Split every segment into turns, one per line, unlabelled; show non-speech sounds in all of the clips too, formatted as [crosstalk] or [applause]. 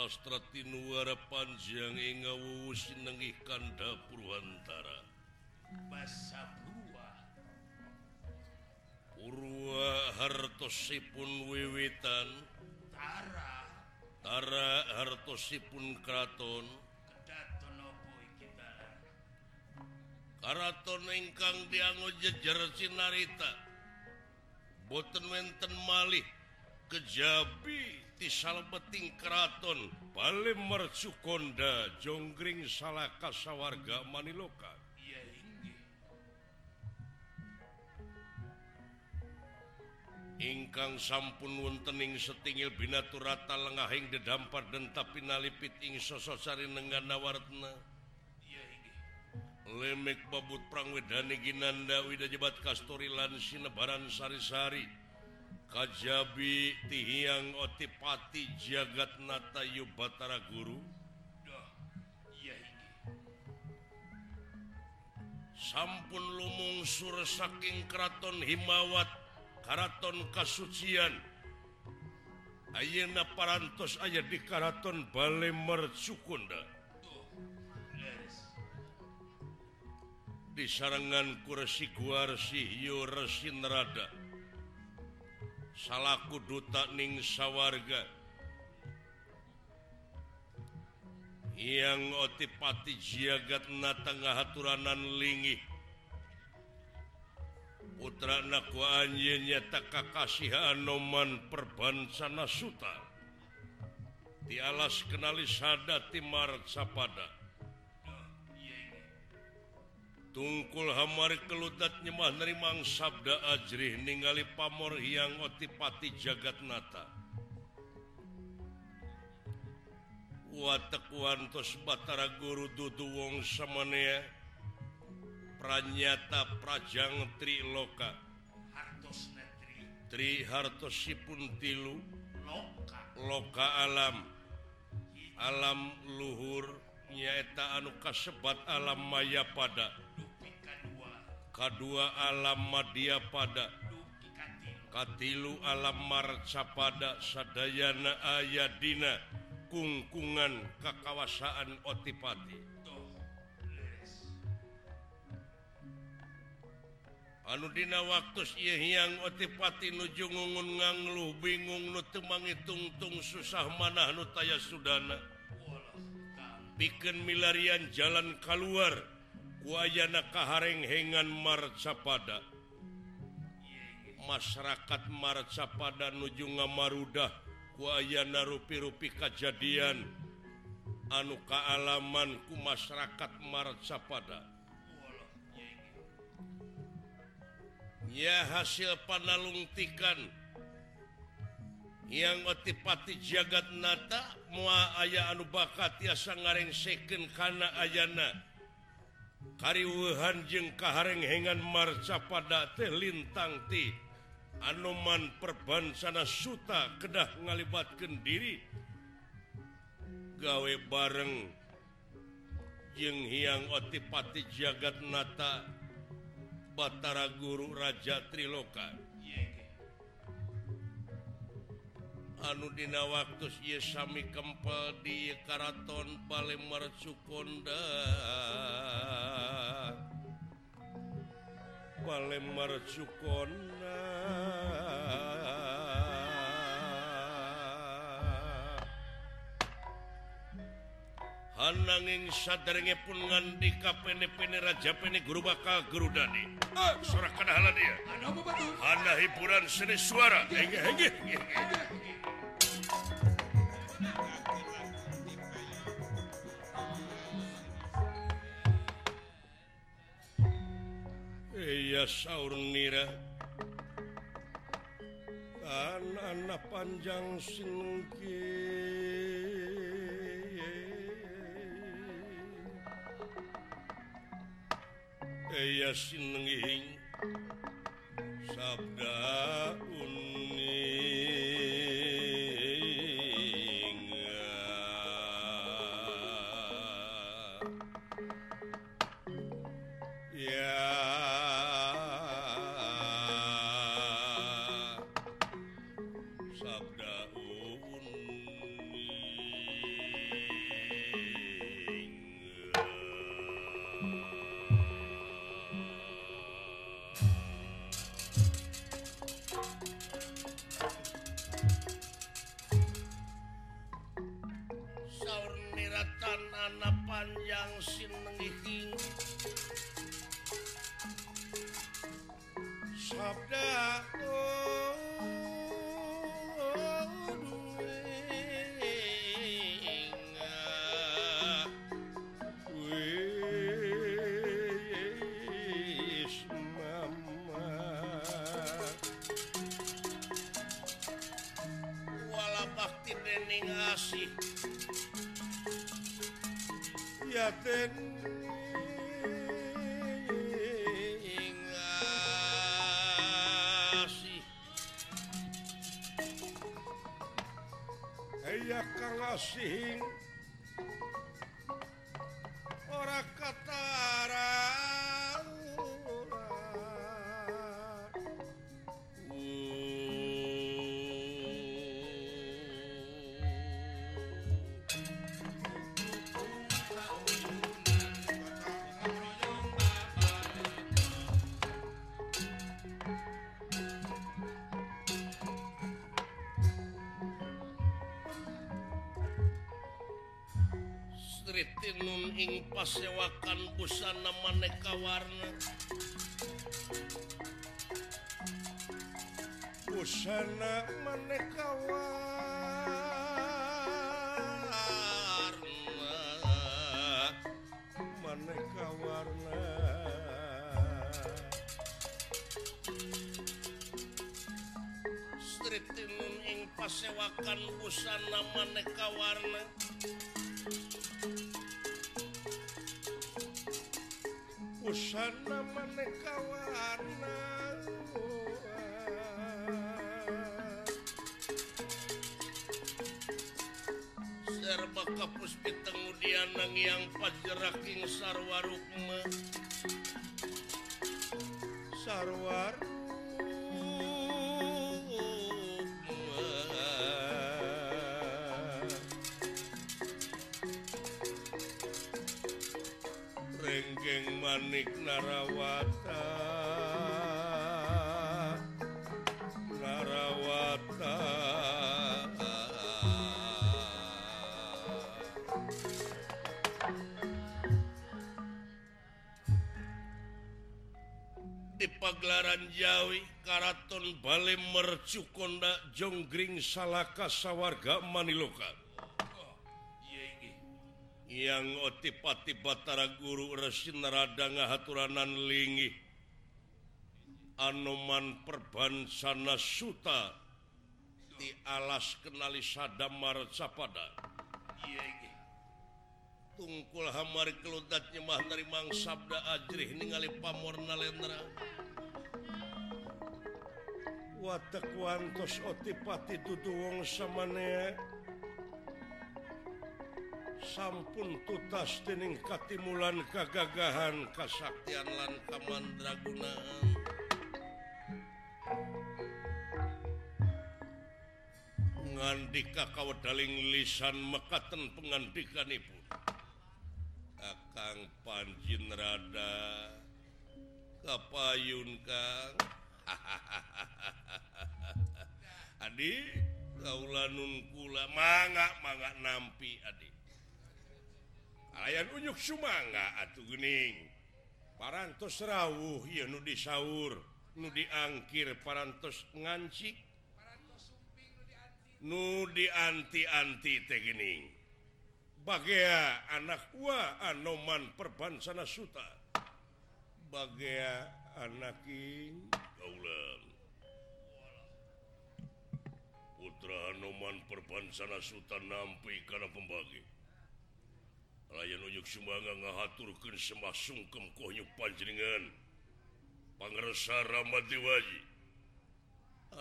sastra Tinuara Panjang Ingawu nengih Kanda Purwantara masa Purwa Purwa hartosipun wiwitan. Tara. Tara hartosipun kraton. Kedaton apa iki Karaton ingkang dianggo jejer sinarita. Boten wenten malih kejabi di salbeting keraton. Bale Mercukonda Jonggring Salaka sawarga Maniloka. Ingkang sampun wontening setingil binaturata lengahing dedampar dan tapi nalipit ing sososari nengan nawarna lemek babut prangwedani ginanda wida jebat kastori lan sinebaran sari-sari Kajabi tiang otipati jagat Natayu Batara Guru. Sampun lumung sur saking Keraton Himawat Karaton Kasucian. Ayeuna parantos aya di Karaton Balemer Sukunda. Di sarangan kursi guar sihyu resin rada salahku dutaning sawwarga yang otipati jagat na tengah haturanan lingi putra naku anjnya tak kasihan noman perbansana suta. Dialas kenali sada timar sapada. tungkul Hamar kelutat nyemah nerimang Sabda Ajrih ningali pamor yang otipati jagat nata. Watakwantos Batara Guru Dudu Wong samanea pranyata Prajang Triloka. Tri Hartosipun tilu. Loka. loka alam. Alam luhur nyaeta anu kasebat alam maya pada. kedua alam Madia pada. Katilu alamarca pada. Sadayana Ayadina kungkungan kekawasaan Otipati. Anudina waktu yang Otipati nujungungun nganglu bingung nutemangi tungtung susah manah nutaya Sudana. Bikin milarian jalan keluar wayana kaharenghengan marcapada. Masyarakat marcapada nuju ngamarudah. Kuayana rupi-rupi kejadian. Anu kealamanku masyarakat marcapada. Ya hasil panalungtikan. Yang otipati jagat nata mua aya anu bakat tiasa ngareng second karena ayana. Kariwuhan jeung kaharenghengan marca pada teh lintangti Anoman perbansana Suta kedah ngalibatkan diri. Gawe bareng jeung hiang Otipati jagat nata Batara Guru Raja Triloka. anudina waktu Yesami kempel di Karaton Palembang Sukonda Palembang Sukonda Hananging sadarenge pun ngandi kapene pene raja pene guru bakal guru dani. Eh, ah, sorak kadahala dia. Ada hiburan seni suara. Hege hege. hege. sauna anak-anak panjang singki Eya sinenging sabda un เป็น asih Eya kang asing ora katara. pasewakan busana maneka warna. Busana maneka warna. Maneka warna. Strip ing pasewakan busana maneka warna. busana maneka warna serba kapus pitengudian nangiang pajeraking sarwa rukma sarwar? Renggeng manik narawata. Narawata. Di pagelaran Jawi Karaton Bale Mercukonda Jonggring Salaka Sawarga Maniloka yang otipati Batara guru Resin radanga haturanan lingi. Anoman perbansana Suta di alas kenali Sadamar Sapada tungkul hamari keludat nyemah dari Mang Sabda Ajrih ningali pamorna lendra watak wantos otipati dudu wong samane. sampun tutas dening katimulan kegagahan kasaktian lan kamandragunaan. Ngandika kawadaling lisan mekaten pengandikanipun. Kakang Panjin Rada kapayun Kang. [laughs] Adik kaulanun kula mangga mangga nampi adik ayayan unyuk Sumanga atuh Gening. Parantos rawuh ya nu disaur nu diangkir parantos ngancik nu dianti-anti tegening baga anak gua anoman perbansana Suta. Baga anaking kaulang putra Anoman perbansana Suta nampi karena pembagi. layan unjuk Sumbangga ngahaturkan semah sungkem konyu panjenengan. Pangersa Ramad Dewaji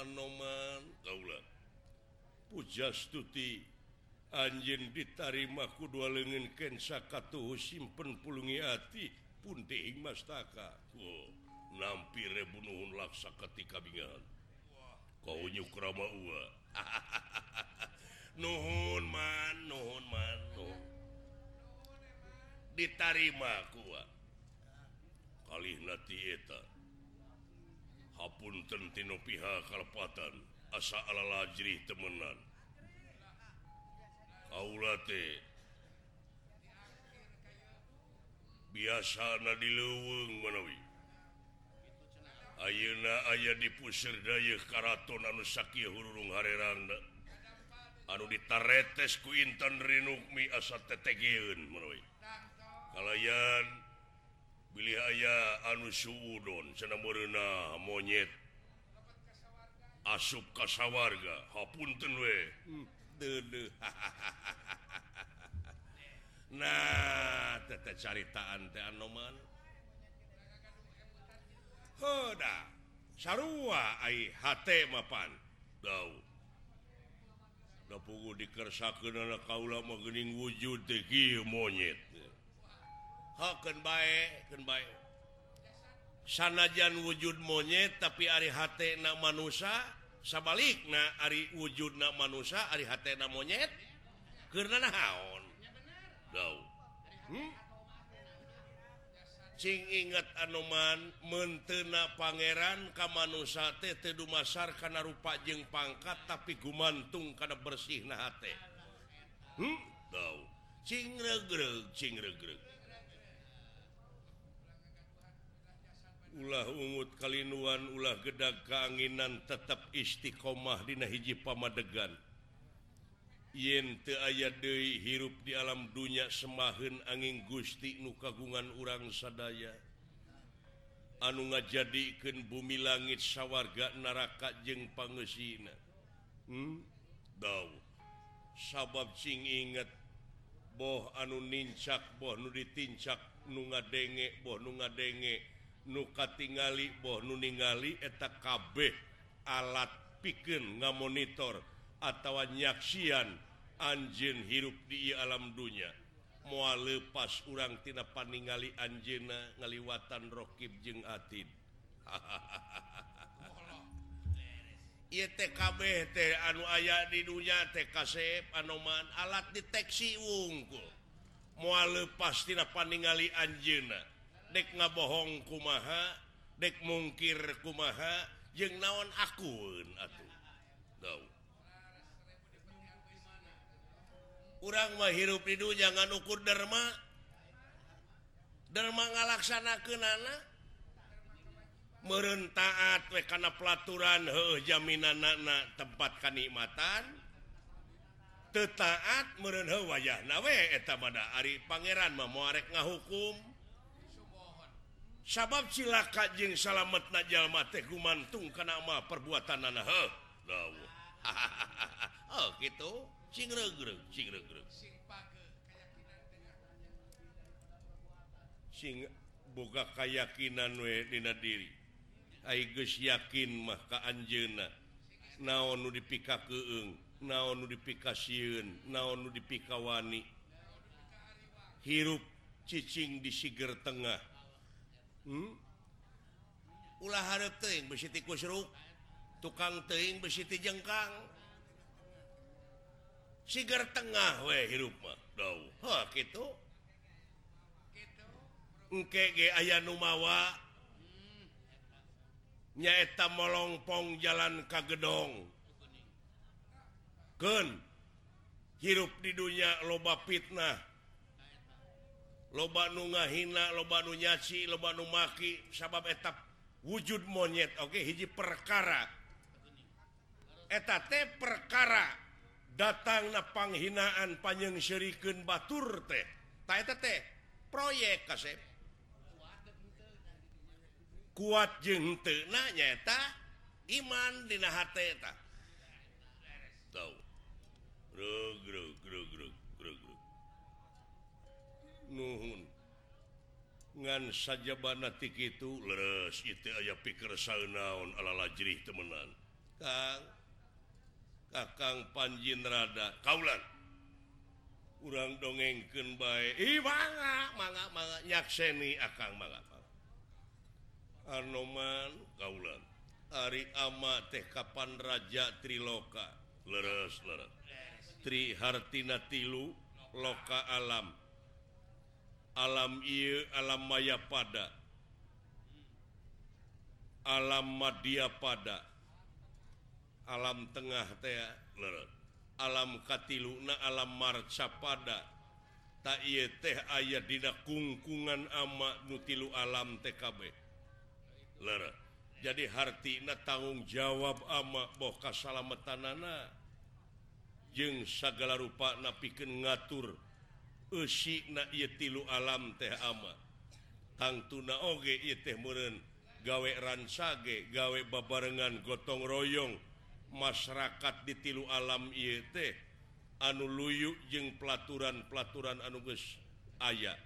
Anoman kaula Pujastuti anjeun ditarima kudua lengan kensa katuhu simpen pulungi hati punti mastaka oh, nampi rebunuhun laksa ketika bingan. kau nyukrama ua [laughs] nuhun man nuhun man nuhun. ditarima kuat kali Hapun tentino pihak kalepatan asa alalajri temenan. Aulate biasa diluweng menawi Ayeuna aya dipusir dayeuh karaton anu sakieu hurung harerangna. Anu ditaretes ku Intan Rinukmi asa tetegeun menawi halayan Billy aya anu Suudon senang merena monyet. Asup kasawarga hapunten we. Hmm. [laughs] nah tete caritaan teh anoman hoda sarua ai hate mapan dau da pugu dikersakeun ana kaula mah geuning wujud teh monyet. sanajan wujud monyet tapi Ari na manusia sabalik na Ari wujud na manusia Ari na monyet karena naon hmm? ingat Anoman mentena Pangeran Kamansa Tedu Masar karena rupa jeng pangkat tapi gumantung karena bersih na hmm? ulah umut kalian ulah gedag keanginan tetap Istiqomah Dina hiji pamadegan. Yen te aya De hirup di alam dunya semahen angin Gusti nu kagungan urang sadaya. Anu ngajadikan bumi langit sawwarga naraka jeng pangesina. Hmm? sabab sing inget boh anu nincak boh nu ditincak nu nga denge boh nu nga denge nuka tingali boh nu ningali eta kabeh alat piken nga monitor atau nyaksian anjin hirup di alam dunya. Mua lepas urangtina paningali Anjena ngaliwatan Rockib jeung Atid [laughs] teh anu aya di dunia TKC Anoman alat deteksi wungkul. Mua lepas tina paningali Anjena dek ngabohong kumaha dek mungkir kumaha jeung naon akun atuh. Kurang mahirrup Rihu jangan ukur Dharma Dharma ngalaksana ke nana merentaat wekana pelaturan he jaminan nana tempat kenikmatan. Tetaat wayahna we nawe mah Ari Pangeran memuarek ngahukum. sabab silaka jeung salamet Najjallma teh gumantung ke nama perbuatan na [laughs] oh, gitu. Sing boga kayakakinan wedina diri. Agus yakin mah ka Anjena naon nu dipika keeng naon nu dipikasiun naon nu dipikawani. Hirup ccing di Siger Tengah. hmm? ulah teing besiti kusruk tukang teing besiti jengkang. Sigar tengah we hirup mah daw ha gitu engke ge aya nu mawa. Nyaeta molongpong jalan ka gedong. Keun hirup di dunia loba fitnah. loba nu ngahina loba nu nyaci loba nu maki sabab etap wujud monyet Oke? Okay? hiji perkara. Eta teh perkara datang na panghinaan panjang syriken Batur teh. Ta teh proyek kasep kuat jeng tenanyata iman dina hate eta. Tau. Grug nuhun. Ngan saja banatik itu leres itu aya pikir saunaon alalajrih temenan Kang Kakang Panjin Rada kaulan. Urang dongengkeun bae ih mangga mangga mangga nyakseni akang mangga Anoman kaulan. Ari ama teh kapan raja triloka? Leres leres. Tri hartina tilu loka alam. alam iu, alam maya pada. Alam Madia pada. Alam tengah teh alam katiluna alam marca pada. Tak teh aya dina kungkungan ama nutilu alam TKB Lera. jadi hartina tanggung jawab ama boh kasalametanana jeung segala rupa napikan ngatur tilu alam teh ama. Tang tuna oge murun gawe ransage gawe babarengan gotong royong. Masyarakat di tilu alam IT anu luyu jeung pelaturan-pelaturan anuges aya.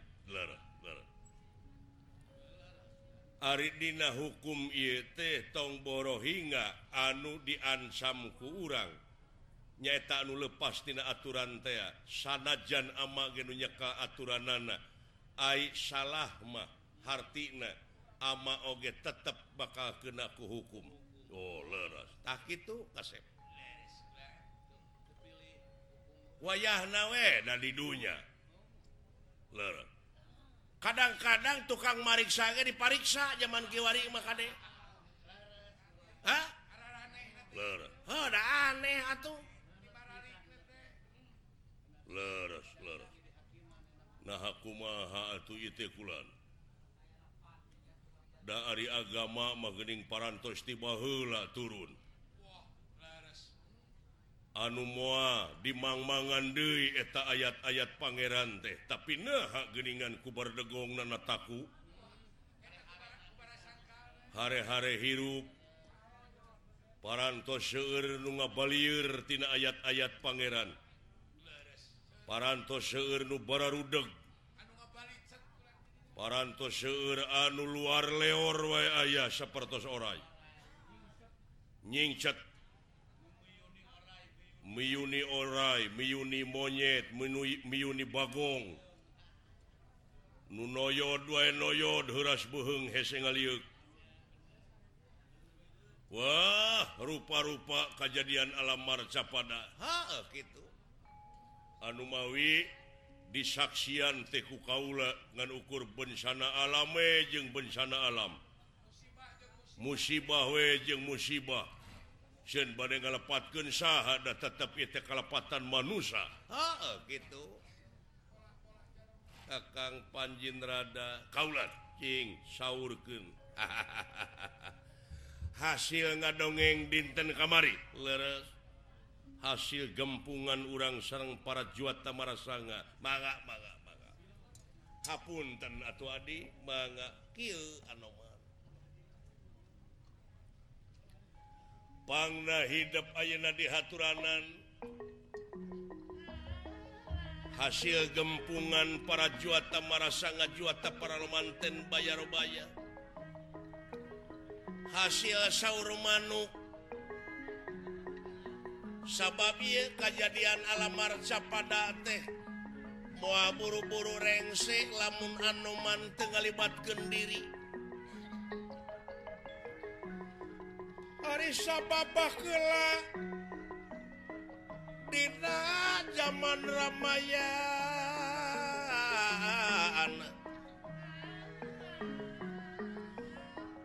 Aridina hukum IT tong borohinga anu diansam ku urang. nyata anu lepastina aturan tea sanajan ama genunyaka aturan nana salah salahmah hartina ama oge tetap bakal kenaku hukum. Oh, tak itu kasep. Wayah nawe dan di dunia kadang-kadang tukang mariksa dipariksa zaman kiwari maka deh aneh atuh. dari agama magening parantosstibalah turun. Anu mua dimangmangan Dewi eta ayat-ayat Pangeran teh tapi nah geningan kubar degong taku? hare-hare hirup. Parantos Balir tina ayat-ayat Pangeran. parantos seueur nu bararudeg parantos seueur anu luar leor wae aya sapertos oray nyingcet miyuni oray miyuni monyet miuni, miyuni bagong. Nu noyod wae noyod heuras beuheung hese ngaliuk wah rupa-rupa kejadian alam marcapada ha eh, gitu. anumawi disaksian Teku Kaula dengan ukur bencana alame jeung bencana alam. Musibah wejeng musibah. Badpatkensahadah tetap kelepatan manusia ha, gitu. Kakang Panjin Rada Kaulat King saurken [laughs] hasil ngadongeng dinten kamari. Leres. hasil gempungan urang sarang para juata marasanga sanga manga manga hapunten atau adi manga kill anoman pangna hidup ayeuna di haturanan hasil gempungan para juata marasanga juata para romanten bayar-baya hasil saur manuk sabab kejadian alamarca pada teh. Mua buru-buru rengsek lamun anuman tenggalibatkan diri. Hari sababah kela Dina zaman Ramayana.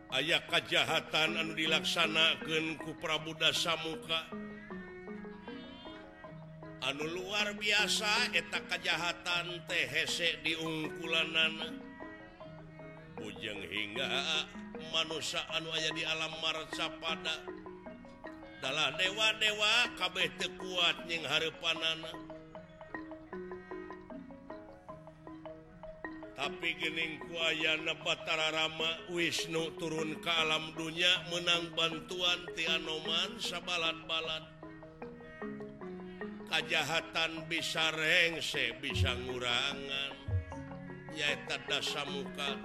Ayaah kejahatan anu dilaksanakan ku Prabu Dasamuka. anu luar biasa eta kejahatan THC diungkulanan. Ujung hingga manusia anu aya di alam marca pada adalah dewa-dewa kabeh kuat yang harepanana tapi gening kuayana Batara Rama Wisnu turun ke alam dunia menang bantuan Tianoman sabalat-balat. kejahatan bisa rengse bisa ngurangan. Yaitu dasar muka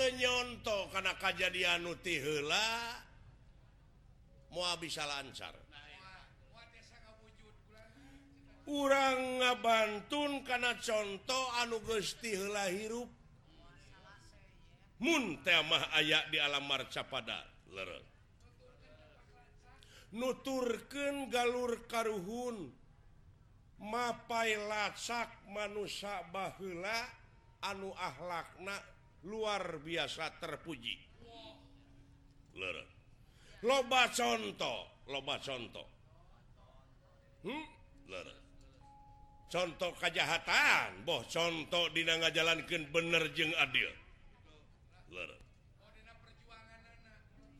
temunnyonto ah. karena kejadian nutila mau bisa lancar. Kurang ngabantun karena contoh anuges tila hirup. munmah aya di alam alamar capada nuturken galur karuhun mapai lasak manusia bahula anu akhlakna luar biasa terpuji. Loba contoh loba contoh. Hmm? contoh kejahatan boh contoh di jalankan bener jeng adil.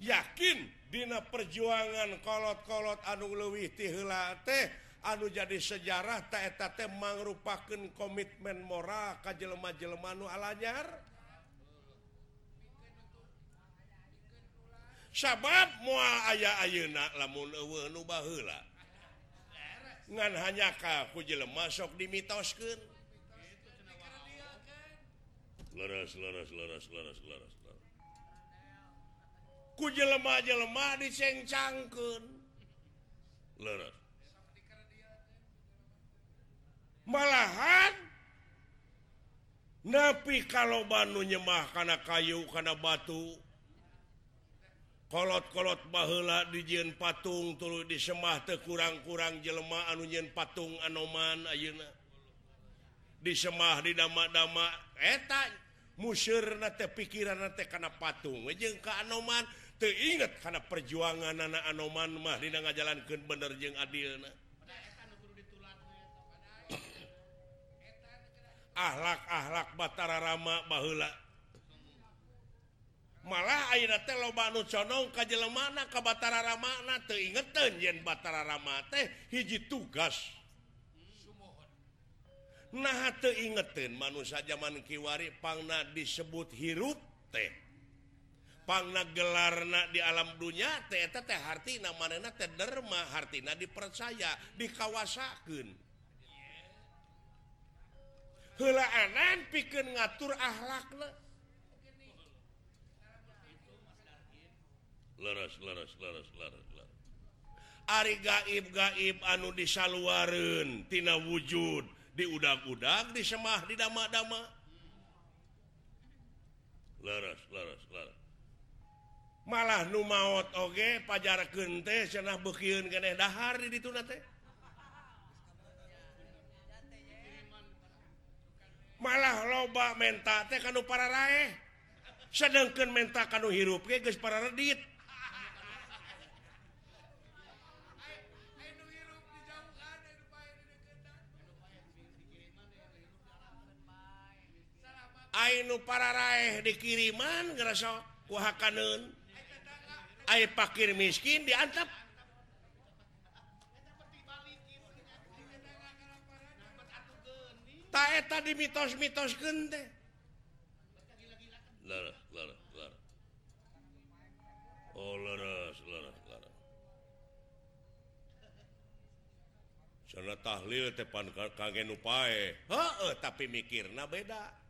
yakin Dina perjuangan kolot-kolot anu lewih tihla teh anu jadi sejarah taeta teh merupakan komitmen mora ka jelema-jelemanu alanyar sabab mua aya ayeuna lamun eueuh nu baheula. Ngan hanya ka ku jelema sok dimitoskeun laras laras laras laras laras laras ku jelema jelema dicengcangkeun laras malahan napi kalau banu nyemah karena kayu karena batu kolot-kolot bahela dijin patung tulu disemah te kurang-kurang jelema anu nyen patung anoman Ayeuna. Disemah di dama-dama etak musir pikiran karena patung. Ke Anoman teingat karena perjuangan anak Anoman mah tidak ngajalankan bener jeung adil akhlak-ahlak Batara Rama bahula malah teh lobanong kaj mana ke Batara Ramana teingetan yen Batara Rama teh hiji tugas. nah ingetin manusia zaman Kiwari Pangna disebut hirup teh. Pangna gelarna di alam dunia TTT hati teh derma Hartina dipercaya dikawasakan anan pikir ngatur akhlak Ari gaib gaib anu disaluaruntina wujud. di udang-udang disemah di dama-dama. Malah nu maut oge pajar kente senah bekiun keneh dahar di ditu teh. Malah loba menta teh kanu para raeh. Sedangkan menta kanu hirup ge geus para redit. Ainu para raih eh dikiriman ngerasa kuhakanun Ai pakir miskin diantap. Ta eta di mitos-mitos gente. Lara, lara, lara. Oh, lara, lara, lara. Sana tahlil tepan kage nu pae. Heeh, tapi mikirna beda.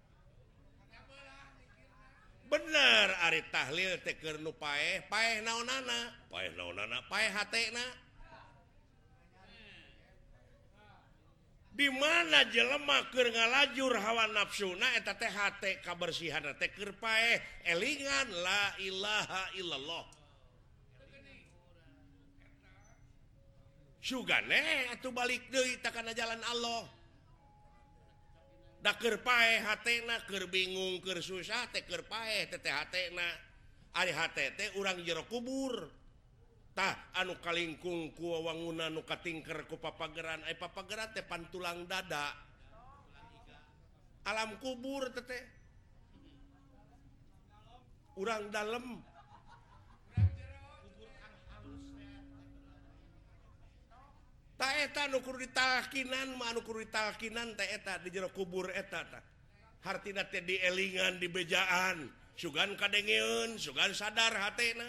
bener Ari tahlil teker nu pae pae naon nana pae naon nana pae hatena. Di mana jelema keur ngalajur hawa nafsuna eta teh hate kabersihan teh keur pae elingan la ilaha illallah. Sugane atuh balik deui ta kana jalan Allah. daker pae hatnaker bingung ke susah teker pae TTHT urang jero kuburtah anu kalingkung kuwangunan nuka tingker ku papageran. Ay papageran tepan tulang dada. Alam kubur tete urang dalam taetanukurkinan di jero kubur etata hartina teh dielingan di bejaan. Sugan kadengeun sugan sadar hatena.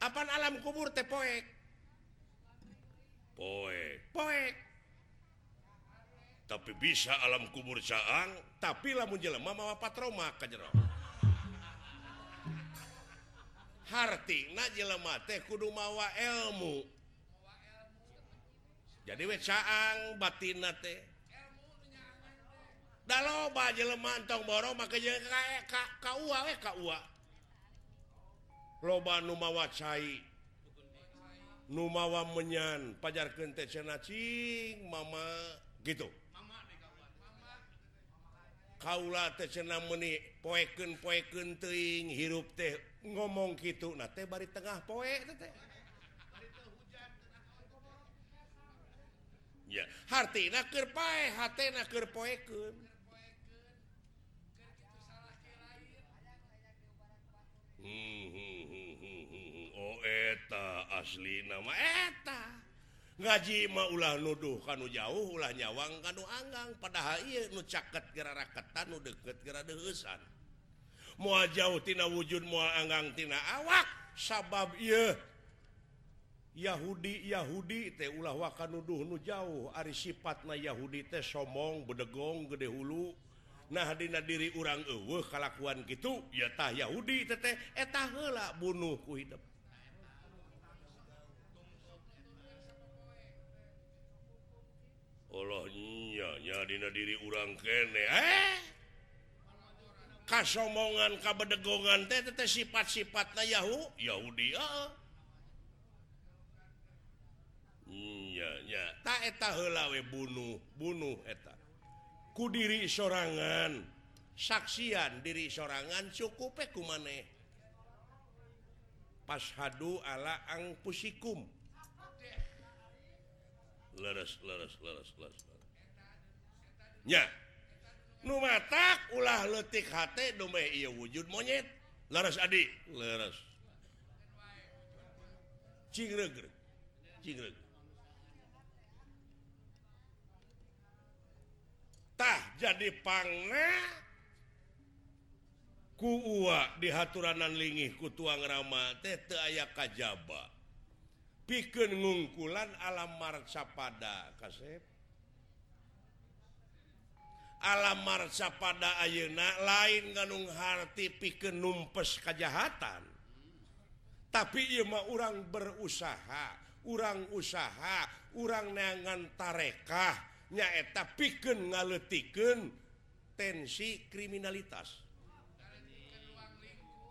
Apa alam kubur teh poek? Poek. Poek. Tapi bisa alam kubur caang tapi lamun jelema mawa patroma ka jero. hartjelama teh kudu mawa ilmu. Jadi wecaang batin jelemantong boro maka loba Numawa cair Numawa menyan. Pajar kente cenacing Mama. Gitu. Kaula teh cenah meni poekeun poekeun teuing hirup teh ngomong kitu. Na teh bari tengah poe teh ya hati keur pae hati naker poeken hmm hmm hmm, hmm, hmm, hmm, oh eta asli nama eta. ngaji mau ulah nuduh kan jauh ulah nyawang kan Anggang. Padahal nu caket geraketan nu deket gera dehusan mua jauhtina wujud mua Anggangtina awak. Sabab ye. Yahudi Yahudi teh ulah wakan nuduh nu jauh. Ari sifat na Yahudi teh sombong bedegong gede hulu. Nahdina diri urang ewe kalakuan gitu yatah Yahudi teteh etah helak bunuhku hidup. Allahnyanya Dina diri urang kene eh? kasomongan kabedegongan teh te sifat-sifatnya Yahu Yahudi eh? ah. taetawe bunuh bunuh eta kudiri sorangan saksian diri sorangan cukup ku maneh pas hadu ala ang pusikum leres leres leres leres nya. Nu mata ulah letik wujud monyet. Leres adi. Leres Cingre -gre. Tah, jadi panga ku dihaturan lingih ku tuang Rama teh aya kajaba. piken ngungkulan alam marca pada kasep. Alam marca pada Ayeuna lain ganunghati piken numpes kejahatan tapi Ima orang berusaha orang usaha orang neangan tarekah nyaeta piken ngaletiken tensi kriminalitas.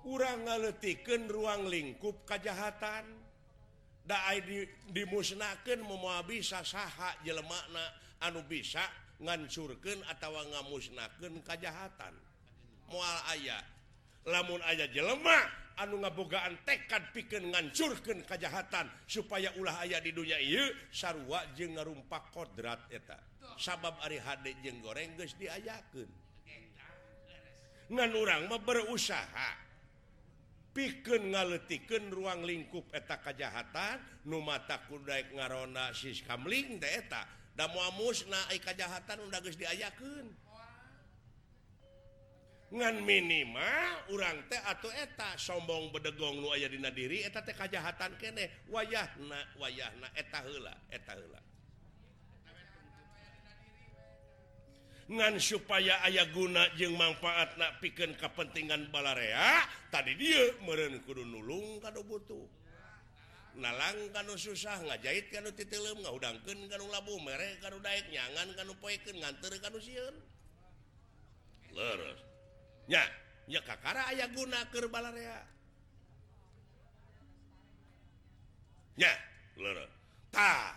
Orang ngaletiken ruang lingkup kejahatan dimusnahkan memuah bisa saha jelemakna anu bisa ngancurkan atau ngamusnahkan kejahatan mual ayah lamun ayah jelemak anu ngabogaan tekad piken ngancurkan kejahatan supaya ulah ayah di dunia I sarwa je ngarumpak kodrat eta. Sabab Ari Hade jeng goreng guys diayakeun. Ngan orang mau berusaha. piken ngaletiken ruang lingkup eta kejahatan numata kudaik ngaronda sis kamling eta. Da muamus kejahatan udah geus diayakeun. Ngan minimal urang teh atau eta sombong bedegong nu aya dina diri eta teh kejahatan kene. Wayahna wayahna eta heula eta heula. ngan supaya aya guna jeung manfaat nak piken kepentingan balarea tadi dia meren kudu nulung kado butuh. Nalang kan susah ngajahit kan titilem ngaudangkeun kan labu mere kan daek nyangan kan poekeun nganter kan sieun. Leres. Nya nya kakara aya guna keur balarea nya leres. Tah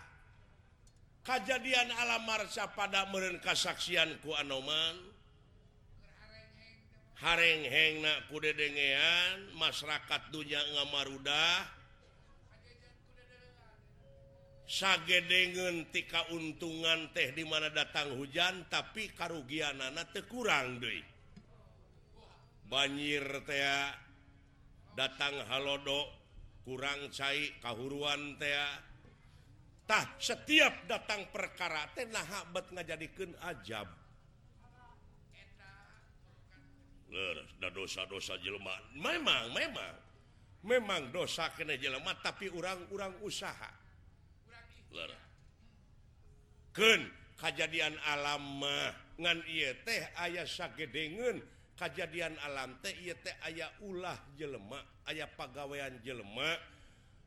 kejadian alamarsa pada meren kasaksian ku Anoman. Harengheng kudedengean masyarakat dunya ngamarudah. Sagedegen tika untungan teh di mana datang hujan tapi karugian anak tekurang deh banjir teh datang Halodo kurang cair kahuruan teh. Tah, setiap datang perkara teh nah habat ngajadikeun ajab. Leres, da dosa-dosa jelema. Memang, memang. Memang dosa kena jelema tapi orang-urang usaha. Leres. Keun kejadian alam mah ngan ieu teh aya sagedengeun kejadian alam teh ieu teh aya ulah jelema, aya pagawean jelema,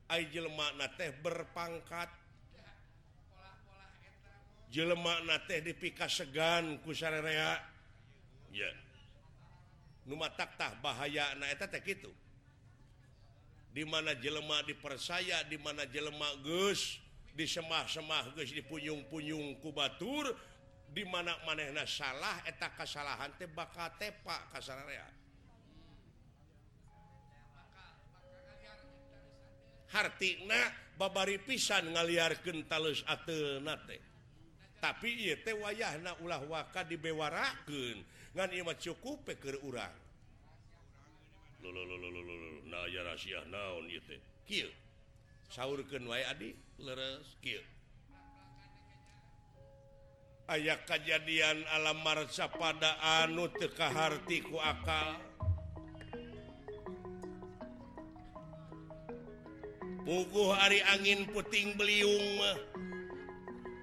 ai jelema na teh berpangkat jelemak teh dipika segan ku ya. Yeah. taktah bahaya itu eta teh dipersaya di mana jelema dipercaya di mana jelemak geus disemah-semah geus dipunyung-punyung ku batur di mana manehna salah eta kasalahan teh bakal tepak kasararea hartina babari pisan ngaliarkeun talus ateuna teh. tapi wayah ulah waka dibewaraken ngan imat cukup peker urang. Aya kejadian alam marsa pada anu tekahatiku akal. Puguh hari angin puting beliung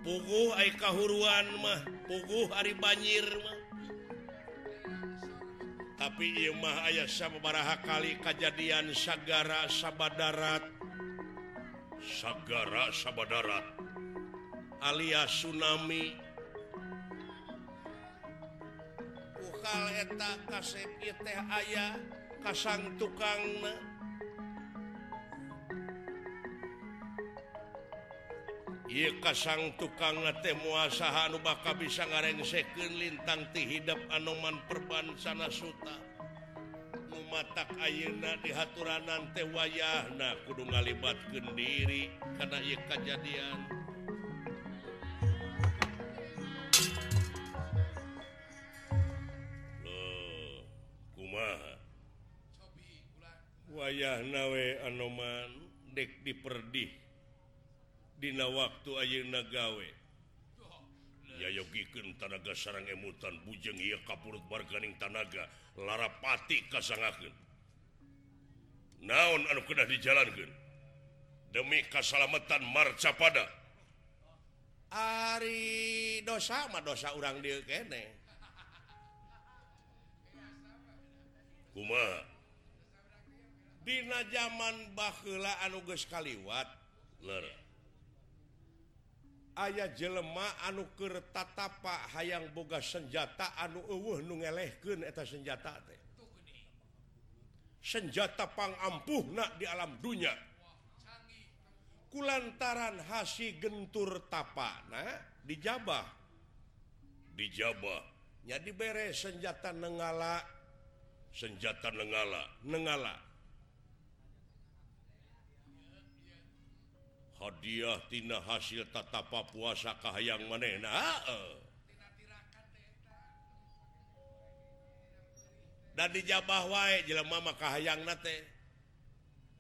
pugu kahuruan mah pugu Ari banjir mah. tapi Imah ayah sabaraha kali kejadian sagara sabadarat. Sagara sabadarat alias tsunami. Ukal eta kasep teh ayah kasang tukang mah. Kasang tukang ngate muasahan baka bisa ngarengsekeun lintang ti anoman anoman perbansana suta. Numatak ayeuna di haturanan teh wayahna kudu ngalibatkeun diri kana ieu kajadian. Loh, kumaha? Wayahna we anoman dek diperdih. Dina waktu Ayeuna gawe. Yayogiken tanaga sarang emutan bujeng ia kapurut barganing tanaga larapati kasangaken naon anu kedah dijalankan demi kesalamatan marca pada. Ari dosa mah dosa orang dia kene. Kuma Dina zaman anu anuges kaliwat. Lerah ayah jelema anu kertatapa hayang boga senjata anu uh nungelehken eta senjata teh. Senjata pang ampuh di alam dunya. Kulantaran hasi gentur tapana dijabah. Dijabah. Jadi beres senjata nengala senjata nengala nengala. hadiahtina hasil tatapa puasa Kahayang manena dan dijabah wa jelelama yang nate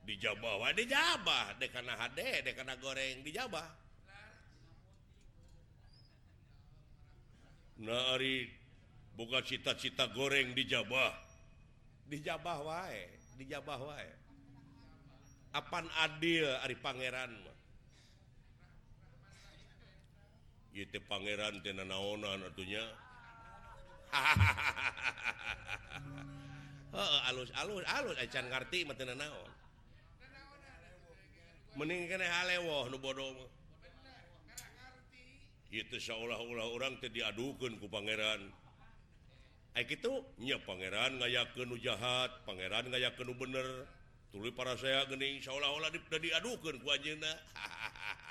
dijabah wa dijabah. Dekana HD karena goreng dijabah. Nah buka cita-cita goreng dijabah. Dijabah wae dijabah wae. Apan adil Ari Pangeran mah. itu Pangeran Ten naonan atunya alus-alus [laughs] oh, alus acan ngarti mah cangarti naon mening bodoh itu seolah-olah orang tidak diadukeun ku Pangeran. Ai kitu? Nya Pangeran ngayakeun nu jahat Pangeran ngayakeun nu bener. Tuluy para saya geuning seolah-olah diadukeun ku anjeunna. [laughs]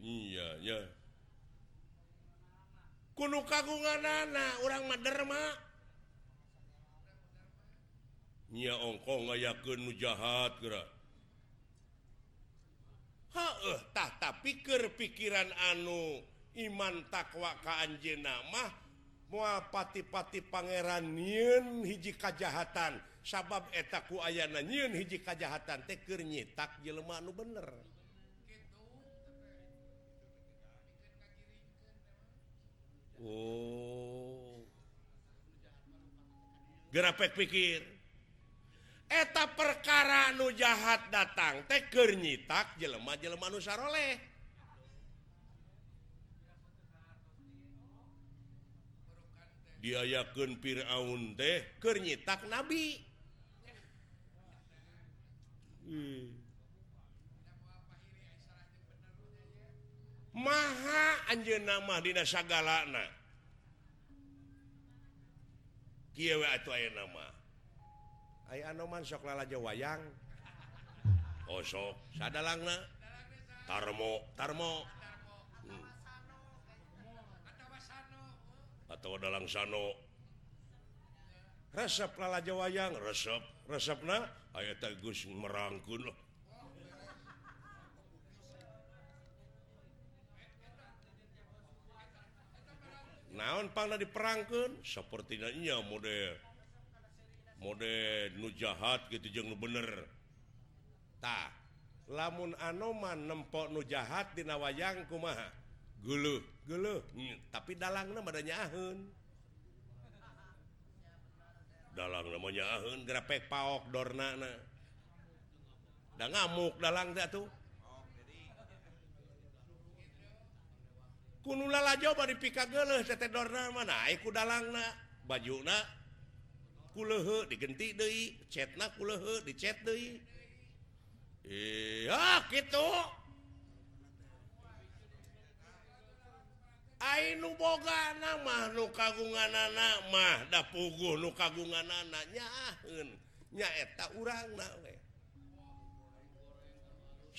iya ya kuno kagungan anak orang Maderma Nya ongkong yakin jahat gerak euh, tapi pikir pikiran anu iman takwa ka anjena mah moal pati-pati Pangeran Nyin hiji kajahatan. Sabab etaku ayana nyin hiji kajahatan tekir nyitak jelema anu bener. Oh. Gerapek pikir. Eta perkara nu jahat datang teker nyitak jelema-jelema Nusaroleh dia Diayakeun Firaun teh kernyitak nabi. Hmm. maha Anjena Madinah segala nama. Soklalaja wayang. Osok oh, tarmo. Tarmo. Hmm. atau dalam sano resep lalaja wayang. Resep. Resep nah aya merangkun loh naon pang diperangkan sepertinya mode mode nu jahat gitu bener. Tak lamun anoman nempok nu jahat dina wayang kumaha? Gulu gulu hmm. tapi dalang namanya nyaun dalang namanya nyaun grapek paok dornana da ngamuk dalang tuh la Jawa dipika mana baju digenti dicet gitu Ainu boga nama nu kagungan anak mah dapugu nu kagungan anaknya nyaeta urang nawe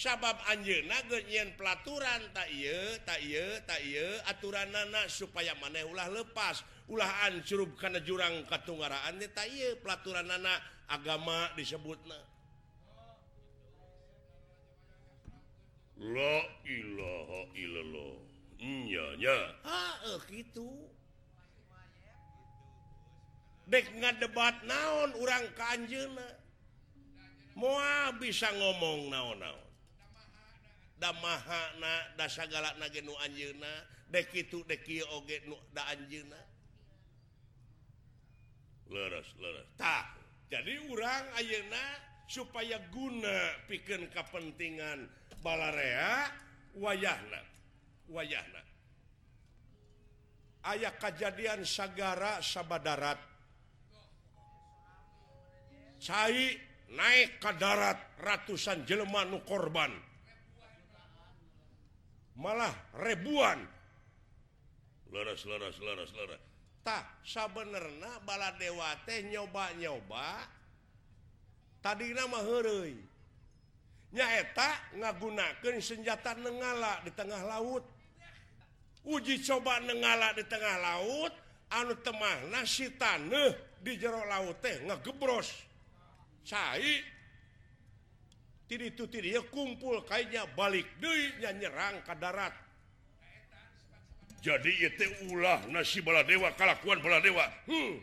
sabab Anjir nagenyian pelaturan tak tak tak aturan nana supaya maneh ulah lepas. Ulahan surub karena jurang katungaraannya tay pelaturan nana agama disebut gitu dek nggak debat naon orang kanjena Anjna mau bisa ngomong naon-naon. damaha dasagala nagenu Anjuna dek itu deki oge da Anjuna leres leres. Tah jadi urang Ayeuna supaya guna pikeun kepentingan balarea wayahna wayahna. Ayah kejadian sagara sabadarat. Cai naik ke darat ratusan jelma nu korban. malah ribuan bener bala dewa teh nyoba-nyoba tadi nama nyaeta ngagunakan senjata negala di tengah laut. Uji coba negala di tengah laut anu temah nasi tanah di jero laut teh ngegebros. Cair Tiri itu tiri ya kumpul kayaknya balik deui nyerang ke darat. Jadi itu ulah nasi bala dewa kalakuan bala dewa. Hmm.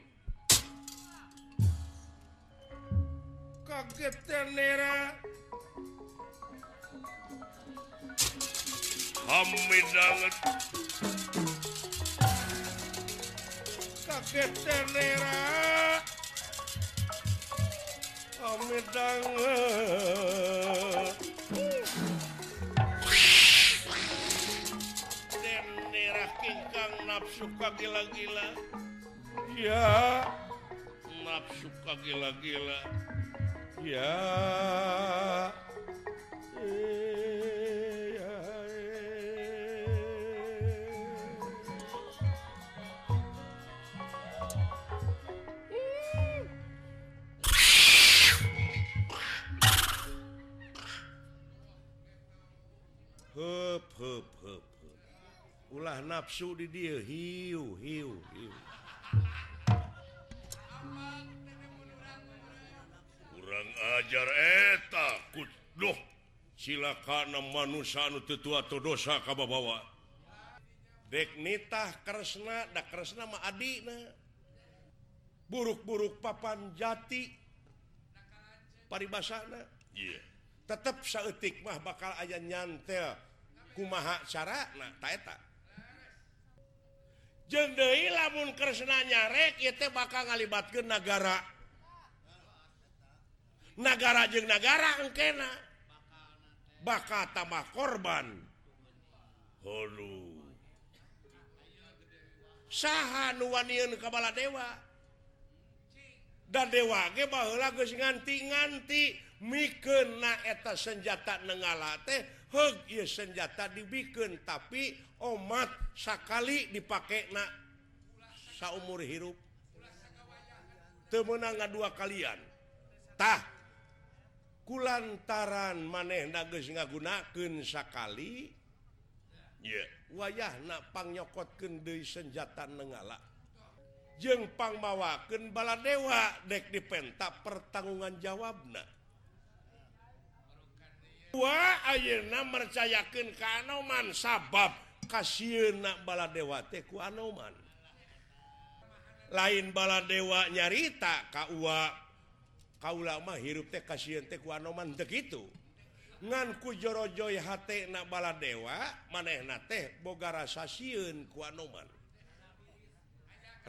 Kaget tenera. Hamidanget. Kaget tenera. Eh. Kingkang nafsu gila-gila. Ya nafsu gila-gila. Ya eh. nafsu di dia. Hiu hiu hiu. Kurang ajar eh, eta kuduh silakan manusia anu teu tua atau dosa ka babawa dek nitah kresna da kresna mah adina buruk-buruk papan jati. Paribasana iya. Yeah. tetap saeutik mah bakal aya nyantel kumaha carana ta eta jendei lamun Krishna nyarek itu bakal ngalibatkan negara negara jeng negara engkena. Bakal tambah korban. Hulu saha nuwanian kepala dewa? Dan dewa ge baheula geus nganti-nganti mikeun eta senjata nengala teh He, senjata dibikin tapi omat sakali dipakai na seumur hirup. Temenanga dua kaliyantah kulantaran maneh nages ngagunaken sakali yeah. wayah napangnyokotken De senjata negala jengpang mawaken bala dewa dek dipentak pertanggungan jawabna. Ayeuna percayakan keanoman sabab kasieuna baladewa teku Anoman lain baladewa nyarita Kawa Kaulama hirup teh kasieun teh ku Anoman begitu nganku jorojoy hatnak baladewa maneh teh boga rasa sieun ku Anoman.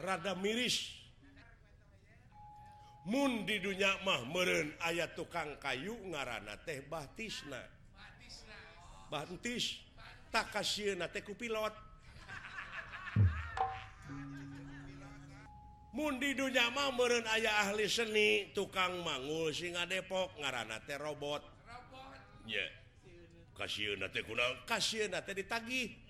rada miris Mun di dunya mah meren ayat tukang kayu ngaran teh Batisna Batis tak kasih ku pilot Mun di dunya mah meren ayah ahli seni tukang mangul singa Depok ngaran teh robot, robot. Yeah. kasih kasih ditagih.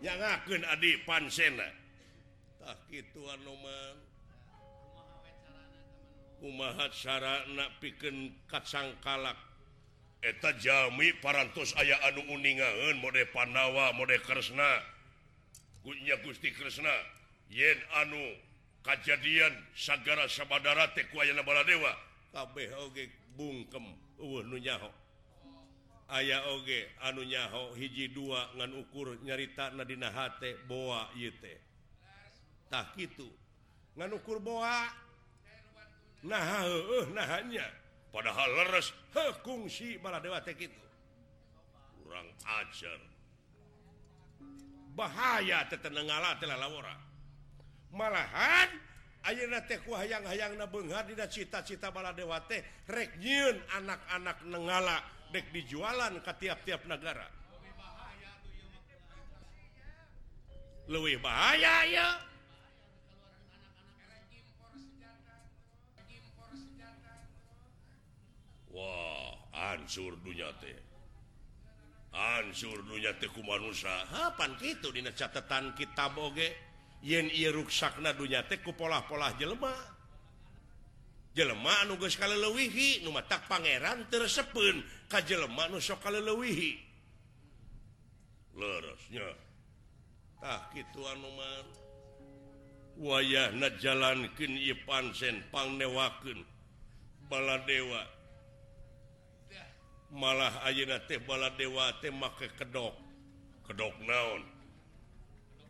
jangan adik pansen umahat sarana piken kacang kalak eta Jami parantos aya anu uningan mode Pandawa mode Kresna. Punya Gusti Kresna yen anu kejadian sagara sabadara Teku Baladewa KBG bungkem uh, nunyaho aya oge anu nyaho hiji dua ngan ukur nyarita nadina hate boa tak gitu ngan ukur boa nah uh, nahnya padahal leres huh, kungsi bala dewa teh gitu kurang ajar bahaya tetenengala telah lawora malahan ayeuna teh ku hayang-hayangna beunghar dina cita-cita bala dewa teh rek nyieun anak-anak nengala. dek dijualan ke tiap-tiap negara. Lebih bahaya ya Wah ansur dunya teh. Ansur dunya teku manusia. Hapan gitu dina catatan kita boge yen ruksakna dunya teh ku pola-pola jelema. jelemah nugas kalau lewihi nu tak pangeran tersepun ka jelema nu sok lewihi lerosnya. Tah kitu anu man wayahna jalankeun ieu pansen pangnewakeun baladewa malah ayeuna teh baladewa teh make kedok. Kedok naon?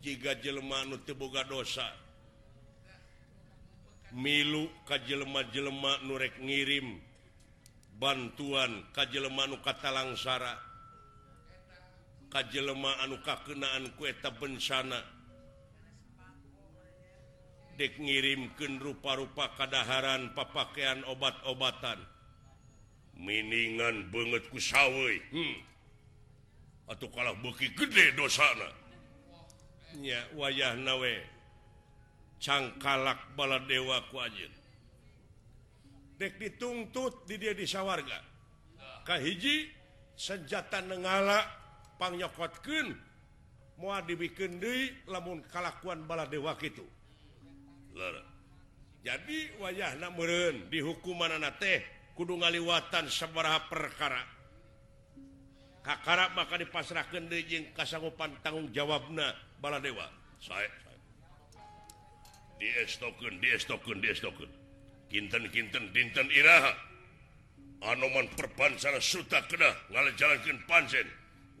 Jika jelema nu teu boga dosa. milu kajjelma-jelma nurek ngirim. Bantuan kajjelma nu katalangsara kajjelma anu kakenaan kueta bencana. Dek ngirimken rupa-rupa kadaharan papakaian obat-obatan. Miningan banget ku sawwe hmm. atau kalah buki gede dosana. Ya wayah nawe cangkalak bala dewa kuajin dek ditungtut di dia disawarga kahiji senjata nengala pangnyokotkun mua dibikin deui lamun kalakuan bala dewa kitu jadi wayahna meureun di hukumanana teh kudu ngaliwatan seberapa perkara. Kakara maka dipasrahkeun deui jeung kasanggupan tanggung jawabna bala dewa sae. dinten Iraha. Anoman perpan salah suta kedah ngala jalankan pansen.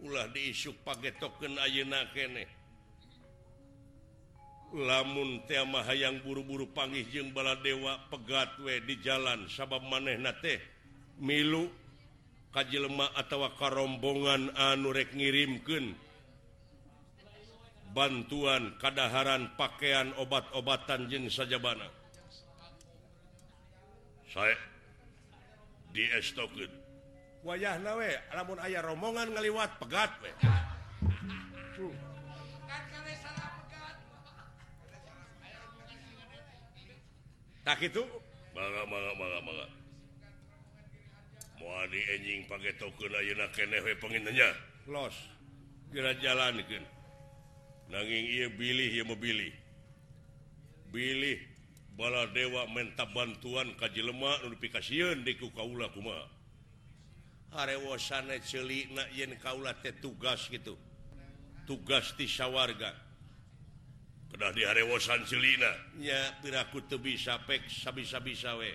Ulah diisuk pakai token ayeuna kene. Lamun tema hayang buru-buru panggih jeung bala dewa pegat we di jalan sabab maneh nate milu kajjelma atau karombongan anu rek ngirimkeun. bantuan kadaharan pakaian obat-obatan jeng sajabana. Saya di stokin wayah nawe namun ayah rombongan ngaliwat pegat we. Tak itu? Bangga bangga bangga bangga mau di enjing pakai token ayeuna keneh we penginnya. Los. Kira jalan kan nanging Billy memilih pilih bala dewa menta bantuan kaji lemak notifikasiun diku kaula kuma. Harewasana celik yen kaula teh tugas gitu. Tugas di sawarga. Kena di harewasan celina. Ya piraku teu bisa pek sabisa-bisa we.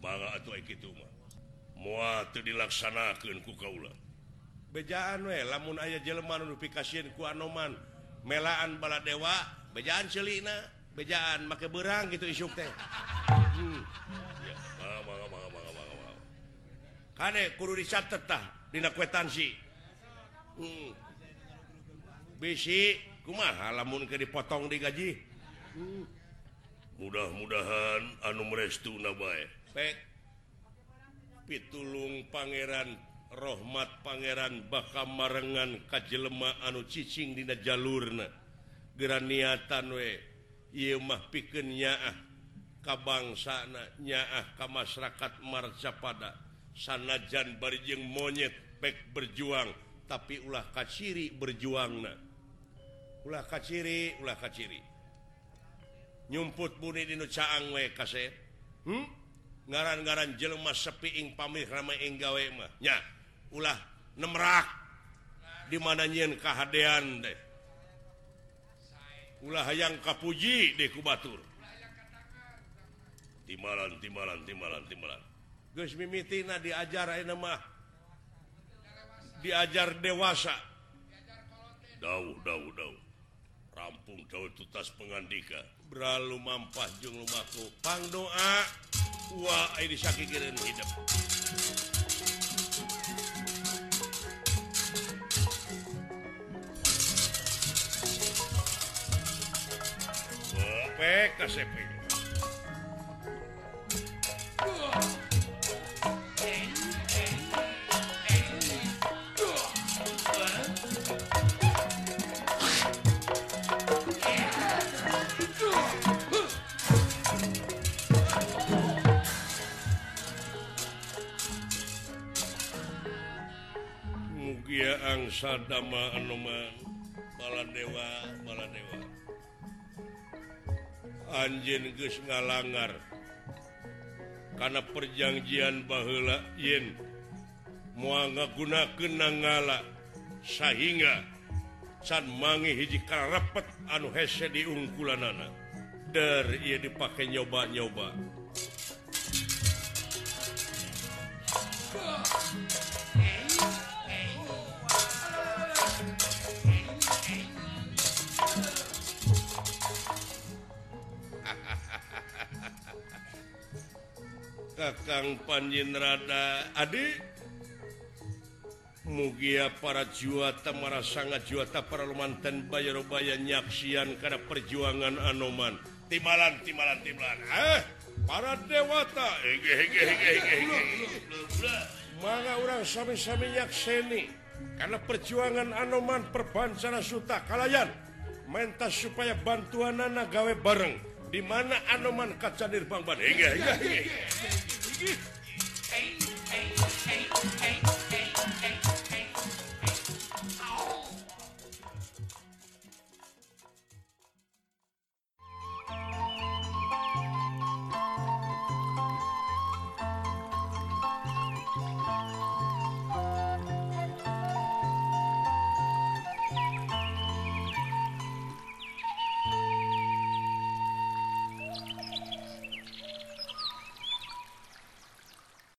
Bangga atuh kitu mah. Moal teu dilaksanakeun ku kaula. Bejaan we lamun aya jelema nu ku anoman melaan bala dewa bejaan celina bejaan make berang gitu isuk teh hmm. Kade kudu dicatet tah dina kwetansi. Hmm. Bisi kumaha lamun ke dipotong di gaji. Hmm. Mudah-mudahan anu merestuna bae. Pek pitulung pangeran rahmat Pangeran bakal marengan kajjelemah anu cicing di jalurna. Geran niatan we mah piken nyaah kabangsanana nyaah ke masyarakat marca pada sanajan barijeng monyet pek berjuang tapi ulah kaciri berjuang ulah kaciri ulah kaciri nyumput buni di caang we kaset hmm? ngaran-garan jelemah sepiing pamir ramai enggawe mahnya ulah nemrak. Dimana nyiin kehaan deh. Ulah hayang kapuji deku Batur. Timalan timalan timalan timalan. Gus diajar mah. Diajar dewasa. Dauh dauh dauh rampung jauh tutas pengandika. Beralu mampah jung rumahku pang doa wah ini sakit kirim hidup. cepek cepek Mugia angsa dama Anuman. Bala dewa bala dewa anjing Gus ngalangar. Karena perjanjian bahula yin muanga guna kenangala sehingga San mangi hiji karepet anu hese di ungkulan anak dari ia dipakai nyoba-nyoba. Kakang Panjinrada Adik mugia para juata marah sangat juata para lumantan bayarobaya nyaksian karena perjuangan Anoman. Timalan Timalan Timalan. Eh para dewata. Mana orang sami-sami nyakseni karena perjuangan Anoman perbancara Suta kalayan. Mentas supaya bantuan anak gawe bareng. Di mana Anoman kacadir Bang Ban Hey, hey, hey, hey.